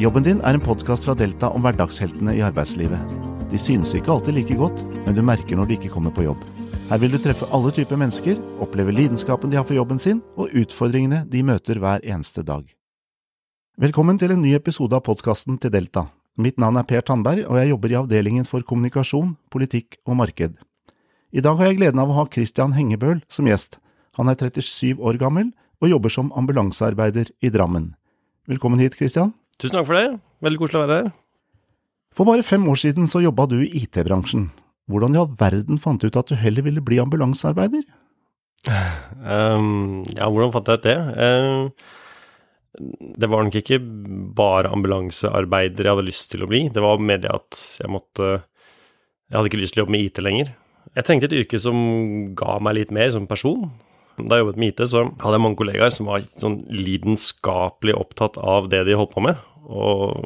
Jobben din er en podkast fra Delta om hverdagsheltene i arbeidslivet. De synes ikke alltid like godt, men du merker når de ikke kommer på jobb. Her vil du treffe alle typer mennesker, oppleve lidenskapen de har for jobben sin, og utfordringene de møter hver eneste dag. Velkommen til en ny episode av podkasten til Delta. Mitt navn er Per Tandberg, og jeg jobber i avdelingen for kommunikasjon, politikk og marked. I dag har jeg gleden av å ha Christian Hengebøl som gjest. Han er 37 år gammel og jobber som ambulansearbeider i Drammen. Velkommen hit, Christian. Tusen takk for det. Veldig koselig å være her. For bare fem år siden så jobba du i IT-bransjen. Hvordan i all verden fant du ut at du heller ville bli ambulansearbeider? Um, ja, hvordan fant jeg ut det? Uh, det var nok ikke bare ambulansearbeider jeg hadde lyst til å bli. Det var mer det at jeg måtte Jeg hadde ikke lyst til å jobbe med IT lenger. Jeg trengte et yrke som ga meg litt mer som person. Da jeg jobbet med IT, så hadde jeg mange kollegaer som var sånn lidenskapelig opptatt av det de holdt på med, og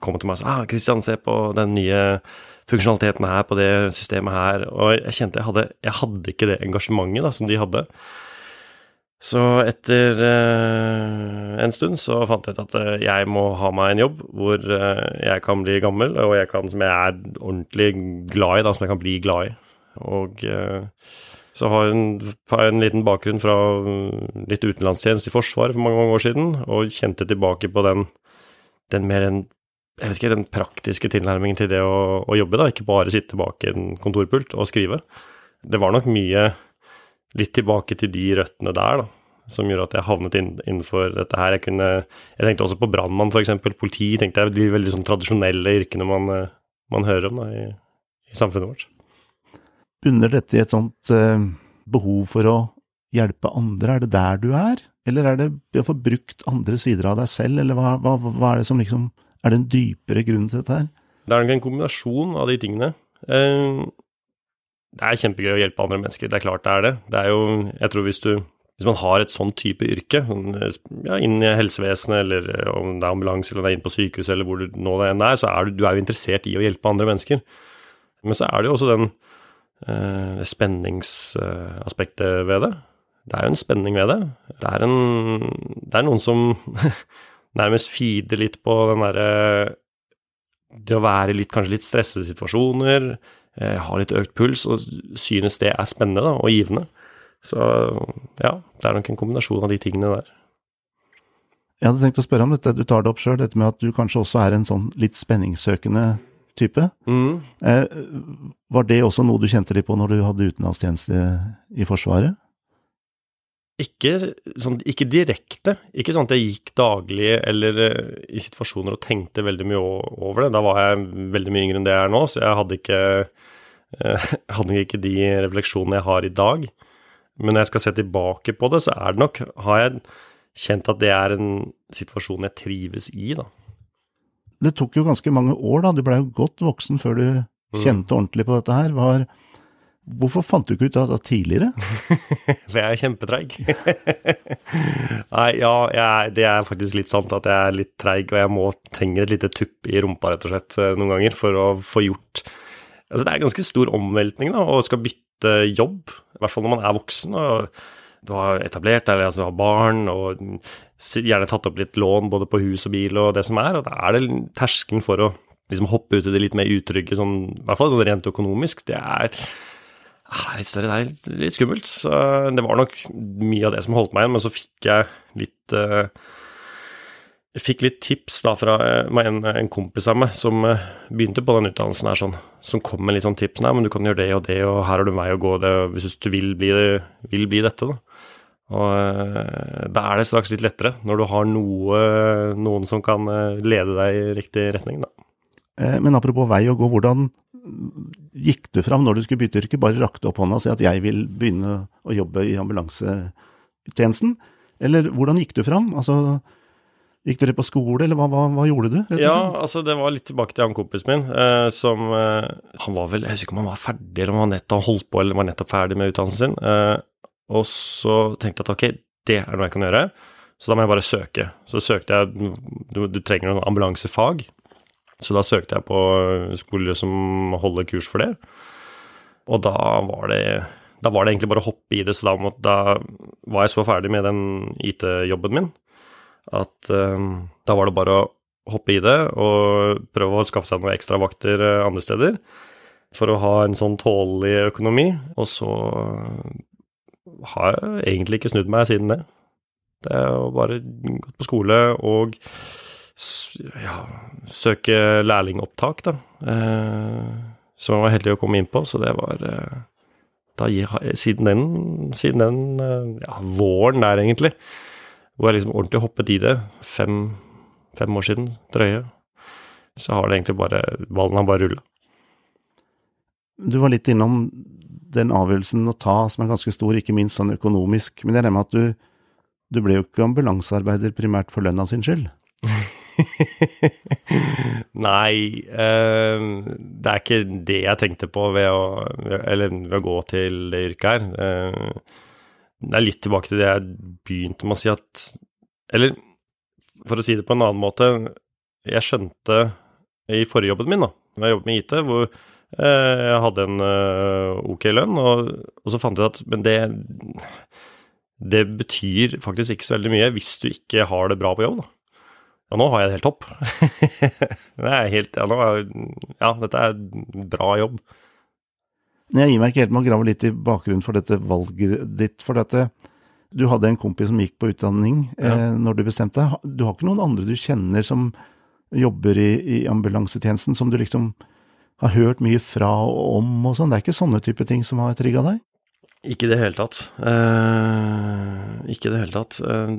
kom til meg og sa ah, 'Christian, se på den nye funksjonaliteten her på det systemet her', og jeg kjente jeg hadde, jeg hadde ikke det engasjementet da, som de hadde. Så etter eh, en stund så fant jeg ut at eh, jeg må ha meg en jobb hvor eh, jeg kan bli gammel, og jeg kan, som jeg er ordentlig glad i, da, som jeg kan bli glad i. Og eh, så har jeg en liten bakgrunn fra litt utenlandstjeneste i Forsvaret for mange, mange år siden, og kjente tilbake på den, den mer en jeg vet ikke, den praktiske tilnærmingen til det å, å, jobbe, da, ikke bare sitte bak en kontorpult og skrive. Det var nok mye litt tilbake til de røttene der, da, som gjorde at jeg havnet inn, innenfor dette her. Jeg, kunne, jeg tenkte også på brannmann, f.eks. Politi tenkte jeg, de veldig sånn tradisjonelle yrkene man, man hører om da, i, i samfunnet vårt. Bunner dette i et sånt eh, behov for å hjelpe andre, er det der du er? Eller er det å få brukt andre sider av deg selv, eller hva, hva, hva er det som liksom Er det en dypere grunn til dette her? Det er nok en kombinasjon av de tingene. Eh, det er kjempegøy å hjelpe andre mennesker, det er klart det er det. Det er jo, jeg tror hvis du hvis man har et sånn type yrke, ja, innen helsevesenet, eller eh, om det er ambulanse, eller det er inne på sykehuset, eller hvor du nå det enn er, så er du, du er jo interessert i å hjelpe andre mennesker. Men så er det jo også den eh, spenningsaspektet ved det. Det er jo en spenning ved det. Det er, en, det er noen som nærmest feeder litt på den derre Det å være litt, kanskje litt stressede situasjoner, eh, ha litt økt puls, og synes det er spennende da, og givende. Så ja, det er nok en kombinasjon av de tingene der. Jeg hadde tenkt å spørre om dette, du tar det opp sjøl, dette med at du kanskje også er en sånn litt spenningssøkende type. Mm. Eh, var det også noe du kjente litt på når du hadde utenlandstjeneste i Forsvaret? Ikke, sånn, ikke, direkte. Ikke sånn at jeg gikk daglig eller uh, i situasjoner og tenkte veldig mye over det. Da var jeg veldig mye yngre enn det jeg er nå, så jeg hadde ikke, uh, hadde ikke de refleksjonene jeg har i dag. Men når jeg skal se tilbake på det, så er det nok Har jeg kjent at det er en situasjon jeg trives i, da det tok jo ganske mange år, da. Du blei jo godt voksen før du mm. kjente ordentlig på dette her. Var, hvorfor fant du ikke ut av det tidligere? For jeg er kjempetreig. Nei, ja, jeg, det er faktisk litt sant at jeg er litt treig, og jeg må, trenger et lite tupp i rumpa, rett og slett, eh, noen ganger for å få gjort Altså, det er ganske stor omveltning, da, å skal bytte jobb, i hvert fall når man er voksen. og du har etablert deg, altså du har barn, og gjerne tatt opp litt lån både på hus og bil og det som er, og da er det terskelen for å liksom hoppe ut i det litt mer utrygge, sånn, i hvert fall sånn rent økonomisk, det er ah, større, det er litt, litt, skummelt. Så det var nok mye av det som holdt meg igjen, men så fikk jeg litt uh, jeg fikk litt tips da fra eh, en, en kompis av meg som eh, begynte på den utdannelsen her, sånn, som kom med litt sånn tips. Nei, men du kan gjøre det og det, og her har du vei å gå det, hvis du vil bli, vil bli dette, da. Og eh, da er det straks litt lettere, når du har noe, noen som kan lede deg i riktig retning, da. Men apropos vei å gå, hvordan gikk du fram når du skulle bytte yrke? Bare rakte opp hånda og si at jeg vil begynne å jobbe i ambulansetjenesten? Eller hvordan gikk du fram? Altså, Gikk dere på skole, eller hva, hva, hva gjorde du? Ja, altså det var litt tilbake til han kompisen min, eh, som eh, Han var vel Jeg husker ikke om han var ferdig, eller om han nettopp holdt på, eller var nettopp ferdig med utdannelsen sin. Eh, og så tenkte jeg at ok, det er noe jeg kan gjøre, så da må jeg bare søke. Så søkte jeg Du, du trenger noen ambulansefag, så da søkte jeg på skoler som holder kurs for det. Og da var det da var det egentlig bare å hoppe i det, så da, måtte, da var jeg så ferdig med den IT-jobben min at um, da var det bare å hoppe i det og prøve å skaffe seg noen ekstra vakter eh, andre steder. For å ha en sånn tålelig økonomi. Og så har jeg egentlig ikke snudd meg siden det. Det er jo bare gått på skole og ja, søke lærlingopptak, da. Eh, som jeg var heldig å komme inn på, så det var eh, da, siden den, siden den eh, ja, våren der, egentlig, hvor jeg liksom ordentlig hoppet i det, fem, fem år siden, drøye, så har det egentlig bare Ballen har bare rulla. Du var litt innom den avgjørelsen å ta, som er ganske stor, ikke minst sånn økonomisk. Men jeg regner med at du, du ble jo ikke ambulansearbeider primært for lønna sin skyld? Nei, eh, det er ikke det jeg tenkte på ved å, eller ved å gå til det yrket her. Eh, det er litt tilbake til det jeg begynte med å si at Eller for å si det på en annen måte, jeg skjønte i forrige jobben min, da, når jeg jobbet med IT, hvor eh, jeg hadde en eh, ok lønn, og, og så fant jeg at Men det det betyr faktisk ikke så veldig mye hvis du ikke har det bra på jobb, da. Ja, nå har jeg det helt topp. det er helt, ja, er, ja, dette er bra jobb. Jeg gir meg ikke helt med å grave litt i bakgrunnen for dette valget ditt. For dette, du hadde en kompis som gikk på utdanning ja. eh, når du bestemte deg. Du har ikke noen andre du kjenner som jobber i, i ambulansetjenesten, som du liksom har hørt mye fra og om og sånn? Det er ikke sånne type ting som har trigga deg? Ikke i det hele tatt. Eh, ikke i det hele tatt. Eh,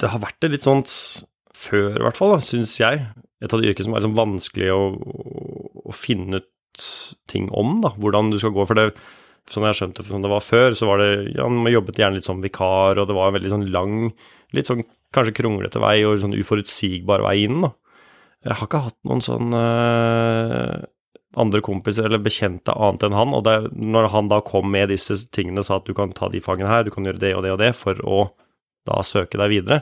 det har vært et litt sånt før, i hvert fall, syns jeg. Et av de yrkene som er liksom vanskelig å, å, finne ut ting om, da. Hvordan du skal gå. For det, sånn jeg skjønte som det var før, så var det Ja, man jobbet gjerne litt som vikar, og det var en veldig sånn lang, litt sånn kanskje kronglete vei, og sånn uforutsigbar vei inn, da. Jeg har ikke hatt noen sånn uh, andre kompiser eller bekjente annet enn han, og det, når han da kom med disse tingene og sa at du kan ta de fagene her, du kan gjøre det og det og det for å da søke deg videre,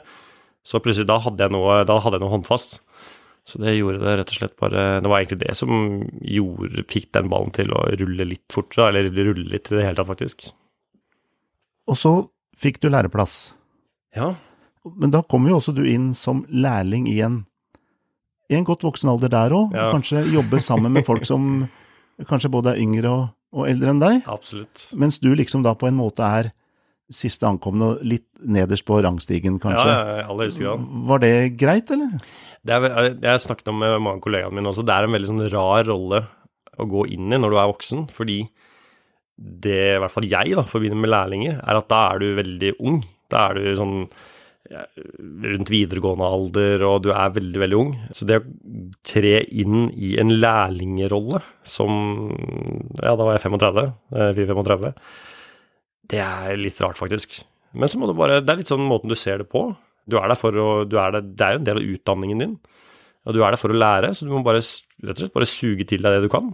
så plutselig da hadde jeg noe, hadde jeg noe håndfast. Så det gjorde det rett og slett bare Det var egentlig det som gjorde, fikk den ballen til å rulle litt fortere, eller rulle litt i det hele tatt, faktisk. Og så fikk du læreplass. Ja. Men da kom jo også du inn som lærling i en, i en godt voksen alder der òg. Ja. Kanskje jobbe sammen med folk som kanskje både er yngre og, og eldre enn deg. Absolutt. Mens du liksom da på en måte er siste ankomne litt nederst på rangstigen, kanskje. Ja, ja, aller grad. Var det greit, eller? Det er, jeg snakket om med mange av kollegaene mine også, det er en veldig sånn rar rolle å gå inn i når du er voksen, fordi det i hvert fall jeg da, forbinder med lærlinger, er at da er du veldig ung. Da er du sånn ja, rundt videregående alder, og du er veldig, veldig ung. Så det å tre inn i en lærlingerolle som Ja, da var jeg 35, 4-35 det er litt rart, faktisk. Men så må du bare Det er litt sånn måten du ser det på. Du er der for å er der, Det er jo en del av utdanningen din. Og du er der for å lære, så du må bare rett og slett bare suge til deg det du kan.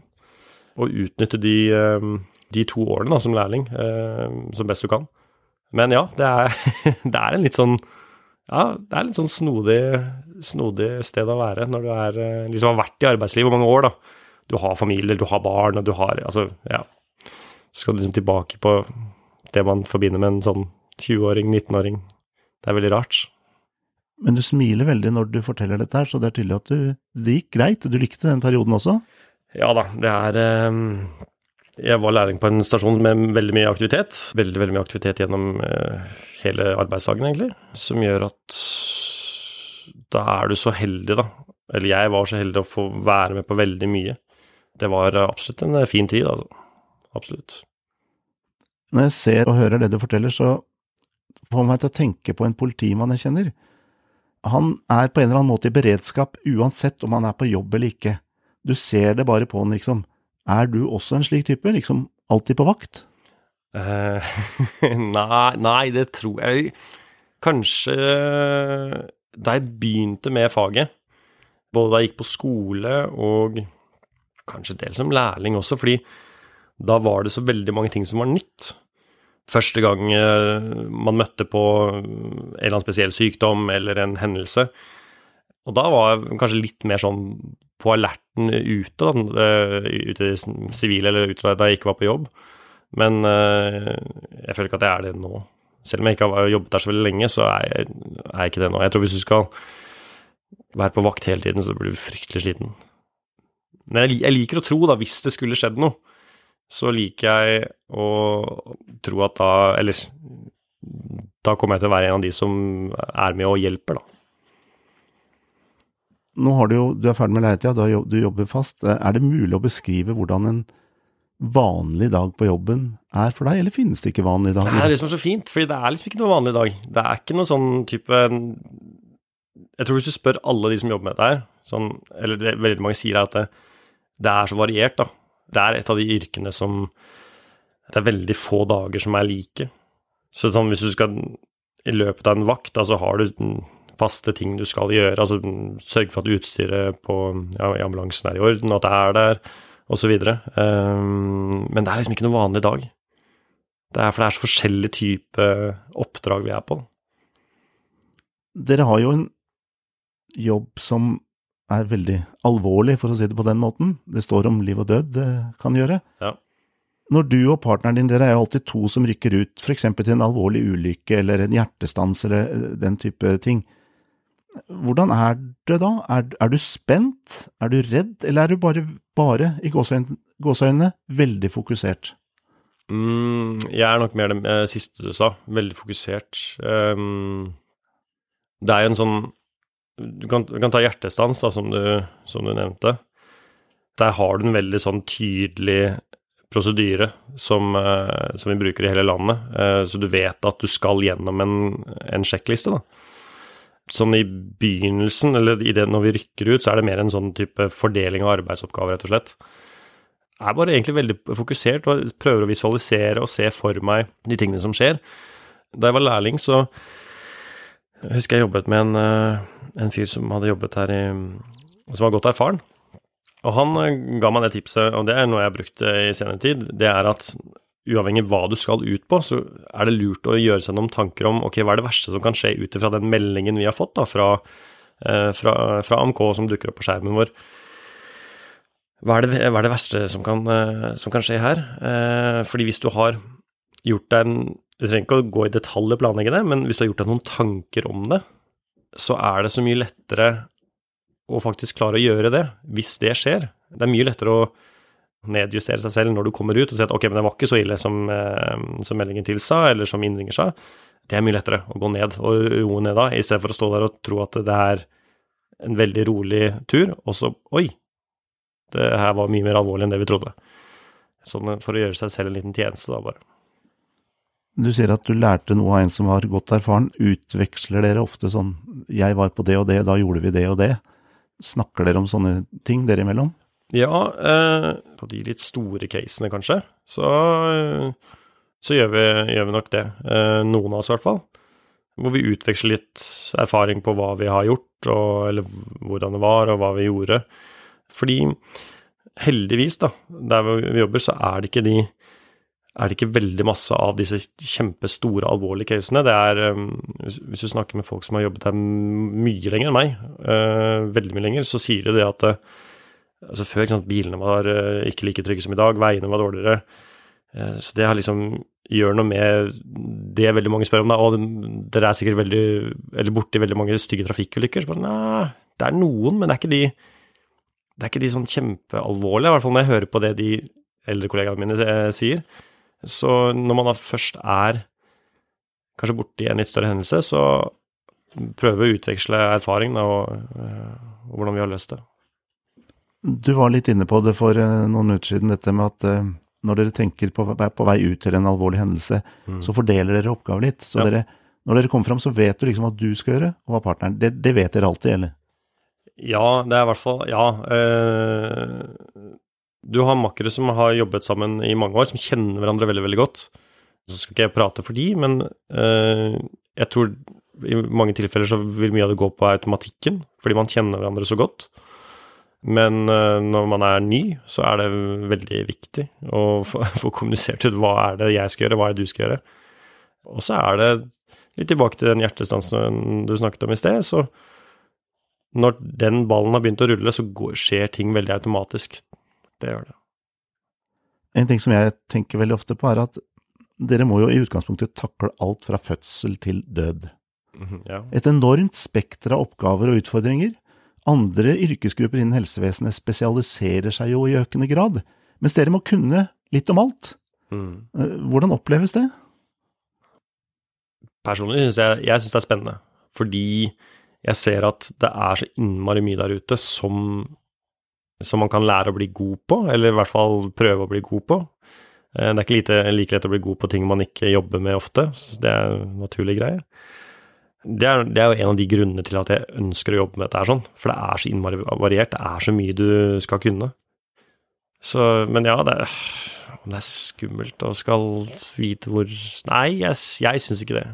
Og utnytte de, eh, de to årene da, som lærling eh, som best du kan. Men ja, det er, det er en litt sånn ja, det er litt sånn snodig, snodig sted å være når du er, eh, liksom har vært i arbeidslivet i mange år. da. Du har familie, du har barn, og du har Altså, ja. Så skal du liksom tilbake på det man forbinder med en sånn 20-åring, 19-åring. Det er veldig rart. Men du smiler veldig når du forteller dette her, så det er tydelig at du, det gikk greit. Du likte den perioden også? Ja da, det er eh, Jeg var lærling på en stasjon med veldig mye aktivitet. Veldig, veldig mye aktivitet gjennom eh, hele arbeidsdagen, egentlig. Som gjør at da er du så heldig, da. Eller jeg var så heldig å få være med på veldig mye. Det var absolutt en fin tid, altså. Absolutt. Når jeg ser og hører det du forteller, så får meg til å tenke på en politimann jeg kjenner. Han er på en eller annen måte i beredskap uansett om han er på jobb eller ikke. Du ser det bare på han, liksom. Er du også en slik type, liksom alltid på vakt? Uh, nei, nei, det tror jeg Kanskje da jeg begynte med faget, både da jeg gikk på skole og kanskje dels som lærling også, fordi da var det så veldig mange ting som var nytt. Første gang eh, man møtte på en eller annen spesiell sykdom eller en hendelse. Og da var jeg kanskje litt mer sånn på alerten ute, da, eh, ute i sivile eller ute da jeg ikke var på jobb. Men eh, jeg føler ikke at jeg er det nå. Selv om jeg ikke har jobbet der så veldig lenge, så er jeg, ikke det nå. Jeg tror hvis du skal være på vakt hele tiden, så blir du fryktelig sliten. Men jeg liker å tro, da, hvis det skulle skjedd noe, så liker jeg å tro at da Eller da kommer jeg til å være en av de som er med og hjelper, da. Nå har du jo, du er ferdig med leietida, du jobber fast. Er det mulig å beskrive hvordan en vanlig dag på jobben er for deg, eller finnes det ikke vanlig dag? Det er liksom så fint, fordi det er liksom ikke noe vanlig dag. Det er ikke noe sånn type Jeg tror hvis du spør alle de som jobber med dette her, sånn, eller det, veldig mange sier at det, det er så variert, da. Det er et av de yrkene som Det er veldig få dager som er like. Så sånn hvis du skal i løpet av en vakt, så har du faste ting du skal gjøre. Altså sørge for at utstyret på ja, i ambulansen er i orden, at det er der, osv. Um, ehm, men det er liksom ikke noe vanlig dag. Det er for det er så forskjellige typer oppdrag vi er på. Dere har jo en jobb som er veldig alvorlig, for å si det på den måten. Det står om liv og død det kan gjøre. Ja. Når du og partneren din, dere er jo alltid to som rykker ut, f.eks. til en alvorlig ulykke eller en hjertestans eller den type ting. Hvordan er det da? Er, er, du spent? Er du redd? Eller er du bare, bare i gåseøynene, veldig fokusert? Mm, jeg er nok mer det eh, siste du sa. Veldig fokusert. Um, det er jo en sånn Du kan, du kan ta hjertestans, da, som du, som du, nevnte. Der har du en veldig sånn tydelig prosedyre som, uh, som vi bruker i hele landet. Uh, så du vet at du skal gjennom en, en sjekkliste, da sånn i begynnelsen, eller i det når vi rykker ut, så er det mer en sånn type fordeling av arbeidsoppgaver, rett og slett. Jeg er bare egentlig veldig fokusert og prøver å visualisere og se for meg de tingene som skjer. Da jeg var lærling, så jeg husker jeg jobbet med en, eh, en fyr som hadde jobbet her i Som var godt erfaren. Og han eh, ga meg det tipset, og det er noe jeg har brukt i senere tid, det er at uavhengig hva du skal ut på, så er det lurt å gjøre seg noen tanker om ok, hva er det verste som kan skje ut ifra den meldingen vi har fått da, fra, eh, fra, fra, AMK som dukker opp på skjermen vår. Hva er det, hva er det verste som kan, eh, som kan, skje her? Eh, fordi hvis du har gjort deg en Du trenger ikke å gå i detalj og planlegge det, men hvis du har gjort deg noen tanker om det, så er det så mye lettere å faktisk klare å gjøre det, hvis det skjer. Det er mye lettere å nedjustere seg selv når du kommer ut og si at ok, men det var ikke så ille som, eh, som meldingen tilsa, eller som innringer sa. Det er mye lettere å gå ned og roe ned da, i stedet for å stå der og tro at det er en veldig rolig tur, og så oi, det her var mye mer alvorlig enn det vi trodde. Sånn for å gjøre seg selv en liten tjeneste, da, bare. Du sier at du lærte noe av en som var godt erfaren. Utveksler dere ofte sånn 'jeg var på det og det, da gjorde vi det og det'? Snakker dere om sånne ting dere imellom? Ja, eh, på de litt store casene, kanskje, så, eh, så gjør, vi, gjør, vi, nok det. Eh, noen av oss, i hvert fall. Hvor vi utveksler litt erfaring på hva vi har gjort, og, eller hvordan det var, og hva vi gjorde. Fordi heldigvis, da, der vi jobber, så er det ikke de er det ikke veldig masse av disse kjempestore, alvorlige casene. Det er, um, Hvis du snakker med folk som har jobbet her mye lenger enn meg, uh, veldig mye lenger, så sier de det at uh, Altså Før sant, bilene var uh, ikke like trygge som i dag, veiene var dårligere. Så det har liksom gjør noe med det veldig mange spør om. Og dere er sikkert veldig Eller borti veldig mange stygge trafikkulykker. Så bare nei, det er noen, men det er ikke de det er ikke de sånn kjempealvorlige, i hvert fall når jeg hører på det de eldre kollegaene mine eh, sier. Så når man da først er kanskje borti en litt større hendelse, så prøve å utveksle erfaring da, og, og hvordan vi har løst det. Du var litt inne på det for eh, noen uker siden, dette med at eh, når dere tenker på, på vei ut til en alvorlig hendelse, mm. så fordeler dere oppgaver litt. Så ja. dere, når dere kommer fram, så vet du liksom hva du skal gjøre, og hva partneren Det, det vet dere alltid, eller? Ja, det er i hvert fall Ja. Eh, du har makkere som har jobbet sammen i mange år, som kjenner hverandre veldig, veldig godt. Så skal ikke jeg prate for de, men eh, jeg tror i mange tilfeller så vil mye av det gå på automatikken, fordi man kjenner hverandre så godt. Men uh, når man er ny, så er det veldig viktig å få, kommunisert ut hva er det jeg skal gjøre, hva er det du skal gjøre. Og så er det litt tilbake til den hjertestansen du snakket om i sted, så når den ballen har begynt å rulle, så går, skjer ting veldig automatisk. Det gjør det. En ting som jeg tenker veldig ofte på, er at dere må jo i utgangspunktet takle alt fra fødsel til død. Mhm, ja. Et enormt spekter av oppgaver og utfordringer. Andre yrkesgrupper innen helsevesenet spesialiserer seg jo i økende grad, mens dere må kunne litt om alt. Mm. Hvordan oppleves det? Personlig syns jeg, jeg synes det er spennende, fordi jeg ser at det er så innmari mye der ute som, som man kan lære å bli god på, eller i hvert fall prøve å bli god på. Eh, Det er ikke lite, like lett å bli god på ting man ikke jobber med ofte, så det er en naturlig greie. Det er, det er jo en av de grunnene til at jeg ønsker å jobbe med dette sånn, for det er så innmari variert, det er så mye du skal kunne. Så, men ja, det er, det er skummelt og skal vite hvor Nei, jeg, jeg syns ikke det.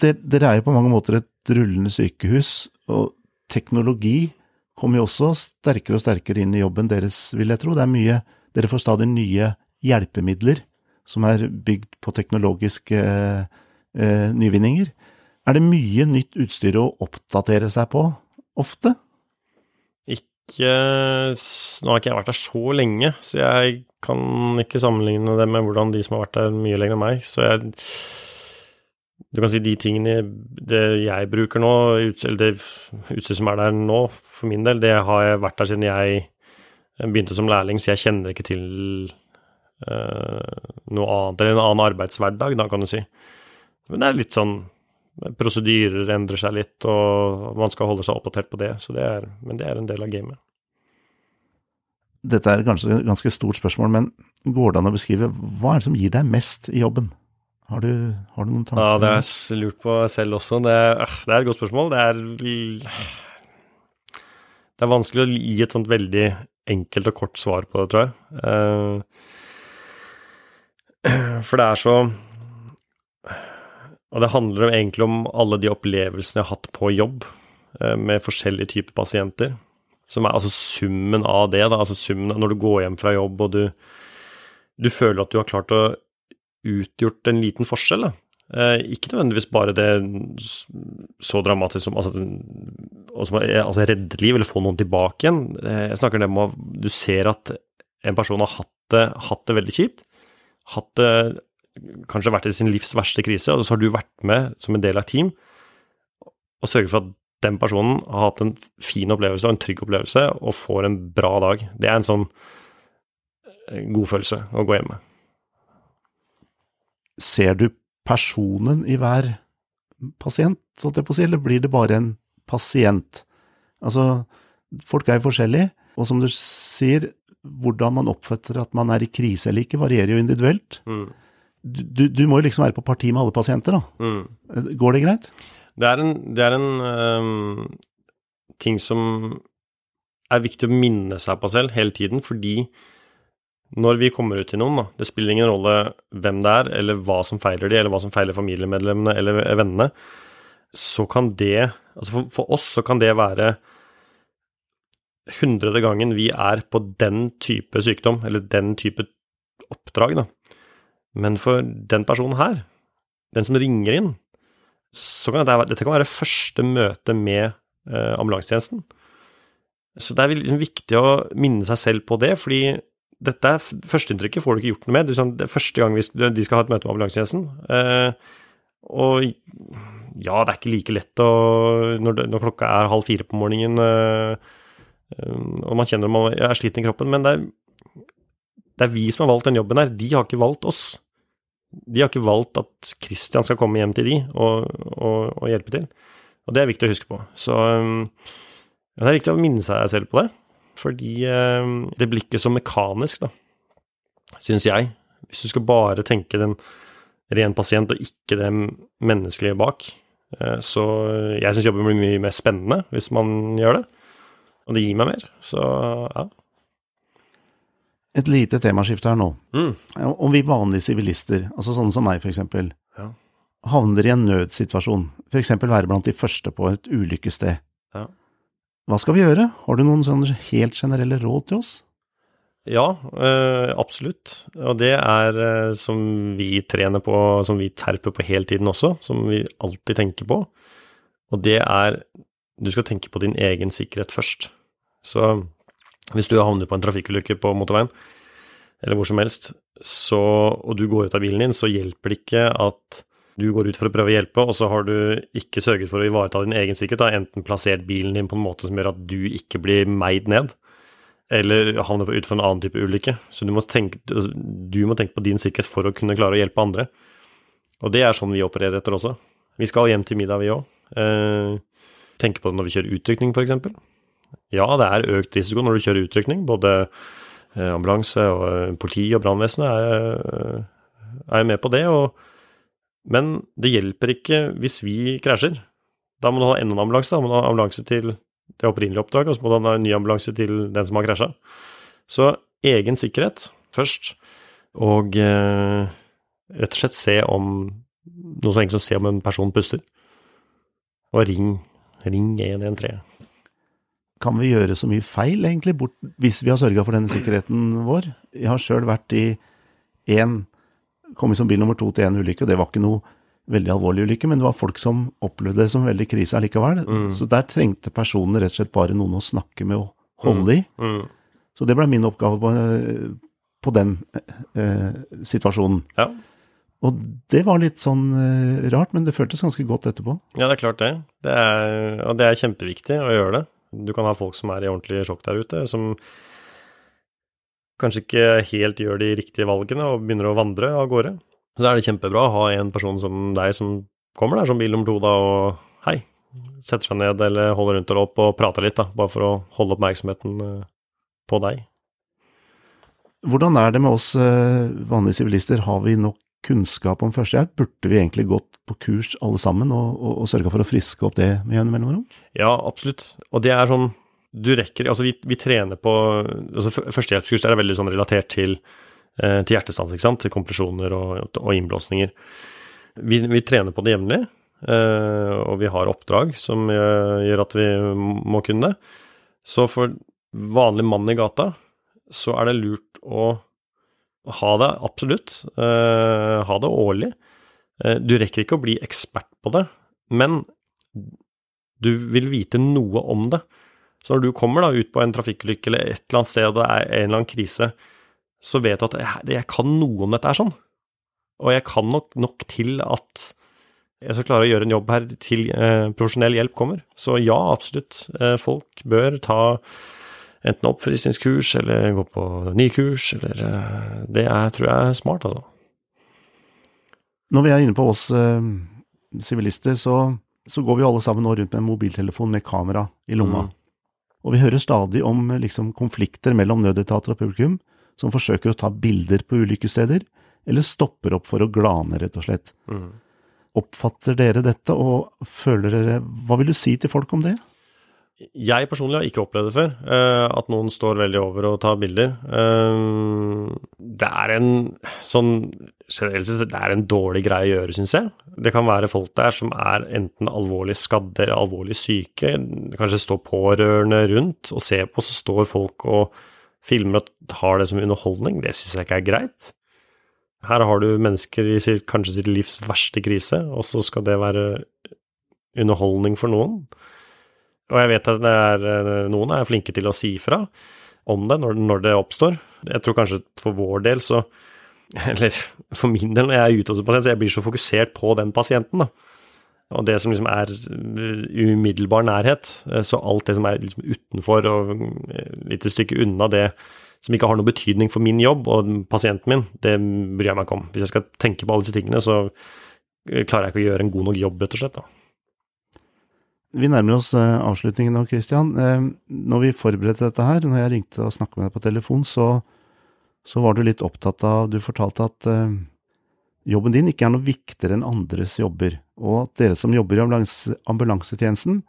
Der- Dere er jo på mange måter et rullende sykehus, og teknologi kommer jo også sterkere og sterkere inn i jobben deres, vil jeg tro. Det er mye Dere får stadig nye hjelpemidler som er bygd på teknologiske eh, nyvinninger. Er det mye nytt utstyr å oppdatere seg på ofte? Ikke Nå har ikke jeg vært der så lenge, så jeg kan ikke sammenligne det med hvordan de som har vært der mye lenger enn meg. Så jeg Du kan si de tingene det jeg bruker nå, eller det utstyret som er der nå, for min del, det har jeg vært der siden jeg begynte som lærling, så jeg kjenner ikke til uh, noe annet, eller en annen arbeidshverdag, da, kan du si. Men det er litt sånn Prosedyrer endrer seg litt, og man skal holde seg oppdatert på det, så det er, men det er en del av gamet. Dette er kanskje et ganske stort spørsmål, men går det an å beskrive hva er det som gir deg mest i jobben? Har du, har du noen tanker? Ja, det har jeg lurt på selv også. Det er, øh, det er et godt spørsmål. Det er Det er vanskelig å gi et sånt veldig enkelt og kort svar på det, tror jeg. Eh, For det er så Og det handler egentlig om alle de opplevelsene jeg har hatt på jobb eh, med forskjellige typer pasienter. Som er altså summen av det, da. Altså summen når du går hjem fra jobb og du, du føler at du har klart å utgjort en liten forskjell. Eh, ikke nødvendigvis bare det så dramatisk som altså, eh, altså reddet liv, eller få noen tilbake igjen. Eh, jeg snakker om at du ser at en person har hatt det, hatt det veldig kjipt. Hatt det kanskje vært i sin livs verste krise, og så har du vært med som en del av et team og sørget for at den personen har hatt en fin opplevelse og en trygg opplevelse og får en bra dag. Det er en sånn god følelse å gå hjem med. Ser du personen i hver pasient, holdt jeg på å si, eller blir det bare en pasient? Altså, folk er jo forskjellige, og som du sier, hvordan man oppfatter at man er i krise eller ikke, varierer jo individuelt. Mm. Du, du, må jo liksom være på parti med alle pasienter, da. Mm. Går det greit? Det er en, det er en um, ting som er viktig å minne seg på selv hele tiden, fordi når vi kommer ut til noen, da, det spiller ingen rolle hvem det er, eller hva som feiler de, eller hva som feiler familiemedlemmene eller vennene, så kan det, altså for, for oss så kan det være hundrede gangen vi er på den type sykdom, eller den type oppdrag, da. Men for den personen her, den som ringer inn, så kan dette, dette kan være første møte med eh, ambulansetjenesten. Så det er liksom viktig å minne seg selv på det, fordi dette er førsteinntrykket får du ikke gjort noe med. Det er, sånn, første gang de skal ha et møte med ambulansetjenesten. Eh, og ja, det er ikke like lett å Når, klokka er halv fire på morgenen eh, eh, og man kjenner man er sliten i kroppen, men det er, det er vi som har valgt den jobben her. De har ikke valgt oss. De har ikke valgt at Christian skal komme hjem til de og, og, og hjelpe til. Og det er viktig å huske på. Så det er viktig å minne seg selv på det. Fordi um, det blir ikke så mekanisk, da, syns jeg. Hvis du skal bare tenke den ren pasient og ikke det menneskelige bak. Eh, Så jeg syns jobben blir mye mer spennende hvis man gjør det. Og det gir meg mer. Så ja. Et lite temaskifte her nå. Mm. Om vi vanlige sivilister, altså sånne som meg eksempel, Ja. havner i en nødsituasjon, eksempel være blant de første på et ulykkessted, Ja. Hva skal vi gjøre? Har du noen sånne helt generelle råd til oss? Ja, eh, absolutt. Og det er eh, som vi trener på, som vi terper på hele tiden også, som vi alltid tenker på. Og det er Du skal tenke på din egen sikkerhet først. Så hvis du havner på en trafikkulykke på motorveien, eller hvor som helst, så, og du går ut av bilen din, så hjelper det ikke at du går ut for å prøve å hjelpe, og så har du ikke sørget for å ivareta din egen sikkerhet, da, enten plassert bilen din på en måte som gjør at du ikke blir meid ned, eller havner ut for en annen type ulykke. Så du må, tenke, du må tenke på din sikkerhet for å kunne klare å hjelpe andre. Og det er sånn vi opererer etter også. Vi skal hjem til middag, vi òg. Eh, tenke på det når vi kjører utrykning, f.eks. Ja, det er økt risiko når du kjører utrykning. Både eh, ambulanse og eh, politi og brannvesenet er, eh, er med på det. og men det hjelper ikke hvis vi krasjer. Da må du ha enda en ambulanse. Da må du ha ambulanse til det opprinnelige oppdraget, og så må du ha en ny ambulanse til den som har krasja. Så egen sikkerhet først, og eh, rett og slett se om noe så enkelt som se om en person puster. Og ring, ring 113. Kan vi gjøre så mye feil, egentlig, bort, hvis vi har sørga for denne sikkerheten vår? Jeg har sjøl vært i én kommet som bil nummer to til en ulykke, og det var ikke noe veldig alvorlig ulykke, men det var folk som opplevde det som veldig krise allikevel. Mm. Så der trengte personene rett og slett bare noen å snakke med og holde i. Mm. Mm. Så det ble min oppgave på, på den eh, situasjonen. Ja. Og det var litt sånn eh, rart, men det føltes ganske godt etterpå. Ja, det er klart det. det er, og det er kjempeviktig å gjøre det. Du kan ha folk som er i ordentlig sjokk der ute, som kanskje ikke helt gjør de riktige valgene og begynner å vandre av gårde. Så da er det kjempebra å ha en person som deg som kommer der som bil nummer to da, og hei, setter seg ned eller holder rundt og opp og prater litt, da, bare for å holde oppmerksomheten eh, på deg. Hvordan er det med oss eh, vanlige sivilister, har vi nok kunnskap om førstehjelp? Burde vi egentlig gått på kurs alle sammen og, og, og sørga for å friske opp det med jevne mellomrom? Ja, absolutt. Og det er sånn du rekker Altså, vi, vi trener på altså Førstehjelpskurs er veldig sånn relatert til, eh, til hjertestans, ikke sant? Til kompresjoner og, og innblåsninger. Vi, vi, trener på det jevnlig, eh, og vi har oppdrag som eh, gjør at vi må kunne det. Så for vanlig mann i gata så er det lurt å ha det, absolutt. Ha det årlig. Du rekker ikke å bli ekspert på det, men du vil vite noe om det. Så når du kommer da ut på en trafikkulykke eller et eller annet sted og det er en eller annen krise, så vet du at jeg, jeg kan noe om dette er sånn. Og jeg kan nok nok til at jeg skal klare å gjøre en jobb her til eh, profesjonell hjelp kommer. Så ja, absolutt. Eh, folk bør ta enten oppfriskningskurs eller gå på ny kurs, eller eh, Det er, tror jeg er smart, altså. Når vi er inne på oss eh, sivilister, så, så, går vi alle sammen nå rundt med en mobiltelefon med kamera i lomma. Mm. Og vi hører stadig om liksom, konflikter mellom nødetater og publikum, som forsøker å ta bilder på ulykkessteder, eller stopper opp for å glane, rett og slett. Mm. Oppfatter dere dette, og føler dere Hva vil du si til folk om det? Jeg personlig har ikke opplevd det før, uh, at noen står veldig over og tar bilder. Uh, det er en sånn generelt det er en dårlig greie å gjøre, syns jeg. Det kan være folk der som er enten alvorlig skadde eller alvorlig syke. Kanskje står pårørende rundt og ser på, så står folk og filmer og har det som underholdning. Det syns jeg ikke er greit. Her har du mennesker i sitt, kanskje sitt livs verste krise, og så skal det være underholdning for noen. Og jeg vet at er, eh, noen er flinke til å si fra om det når, når, det oppstår. Jeg tror kanskje for vår del så Eller for min del når jeg er ute hos en pasient, så jeg blir så fokusert på den pasienten, da. Og det som liksom er umiddelbar nærhet. Eh, så alt det som er liksom utenfor og et lite stykke unna det som ikke har noe betydning for min jobb og pasienten min, det bryr jeg meg ikke om. Hvis jeg skal tenke på alle disse tingene, så klarer jeg ikke å gjøre en god nok jobb, rett og slett. da. Vi nærmer oss eh, avslutningen nå, Christian. Eh, når vi forberedte dette her, når jeg ringte og snakket med deg på telefon, så, så var du litt opptatt av Du fortalte at eh, jobben din ikke er noe viktigere enn andres jobber, og at dere som jobber i ambulanse, ambulansetjenesten,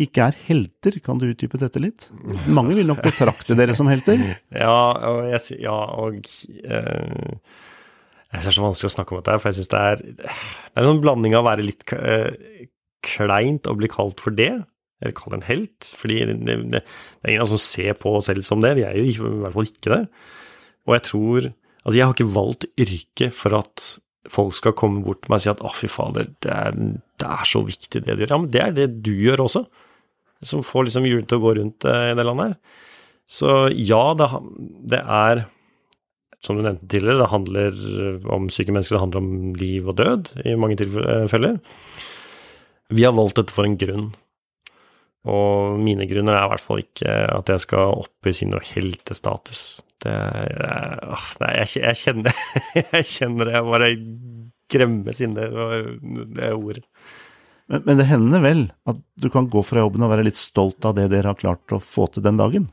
ikke er helter. Kan du utdype dette litt? Mange vil nok betrakte dere som helter? Ja, og, jeg, ja, og eh, Jeg syns det er så vanskelig å snakke om dette, for jeg syns det er Det er en sånn blanding av å være litt eh, kleint og bli kalt for det, eller kalt en helt, fordi det, det, det er ingen som ser på oss selv som det, vi er jo i hvert fall ikke det. Og jeg tror Altså, jeg har ikke valgt yrke for at folk skal komme bort til meg og si at å, fy fader, det er, det er, så viktig det du gjør. Ja, men det er det du gjør også, som får liksom hjulene til å gå rundt eh, i det landet her. Så ja, det, det er som du nevnte tidligere, det handler om syke mennesker, det handler om liv og død i mange tilfeller. Vi har valgt dette for en grunn. Og mine grunner er i hvert fall ikke at jeg skal opp i sin heltestatus. Det er, Nei, jeg, jeg, kjenner Jeg kjenner det. Jeg bare gremmes inni det ordet. Men, men, det hender vel at du kan gå fra jobben og være litt stolt av det dere har klart å få til den dagen?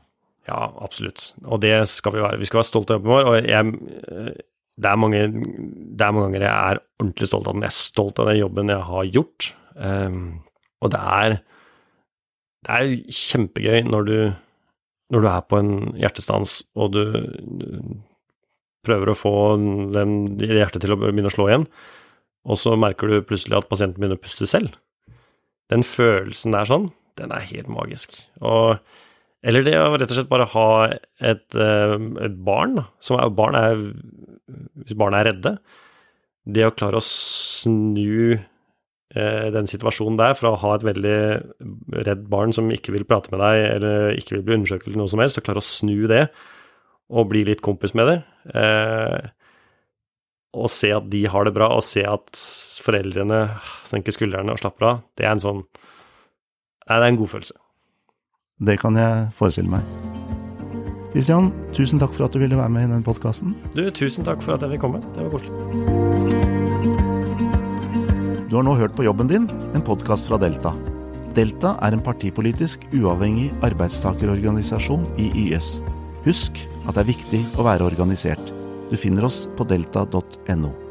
Ja, absolutt. Og det skal vi være. Vi skal være stolte av jobben vår. Og jeg, det, er mange, det er mange ganger jeg er ordentlig stolt av den. Jeg er stolt av den jobben jeg har gjort. Um, og det er, det er kjempegøy når du, når du er på en hjertestans og du, du prøver å få den, hjertet til å begynne å slå igjen, og så merker du plutselig at pasienten begynner å puste selv den følelsen der sånn, den er helt magisk. Og eller det å rett og slett bare ha et, eh, et barn, som er, barn er Hvis barna er redde Det å klare å snu den situasjonen der, fra å ha et veldig redd barn som ikke vil prate med deg, eller ikke vil bli undersøkt eller noe som helst, og klare å snu det, og bli litt kompis med det, eh, og se at de har det bra, og se at foreldrene senker skuldrene og slapper av, det er en sånn Nei, det er en god følelse. Det kan jeg forestille meg. Kristian, tusen takk for at du ville være med i denne podkasten. Du, tusen takk for at jeg fikk komme. Det var koselig. Du har nå hørt på Jobben din, en podkast fra Delta. Delta er en partipolitisk uavhengig arbeidstakerorganisasjon i YS. Husk at det er viktig å være organisert. Du finner oss på delta.no.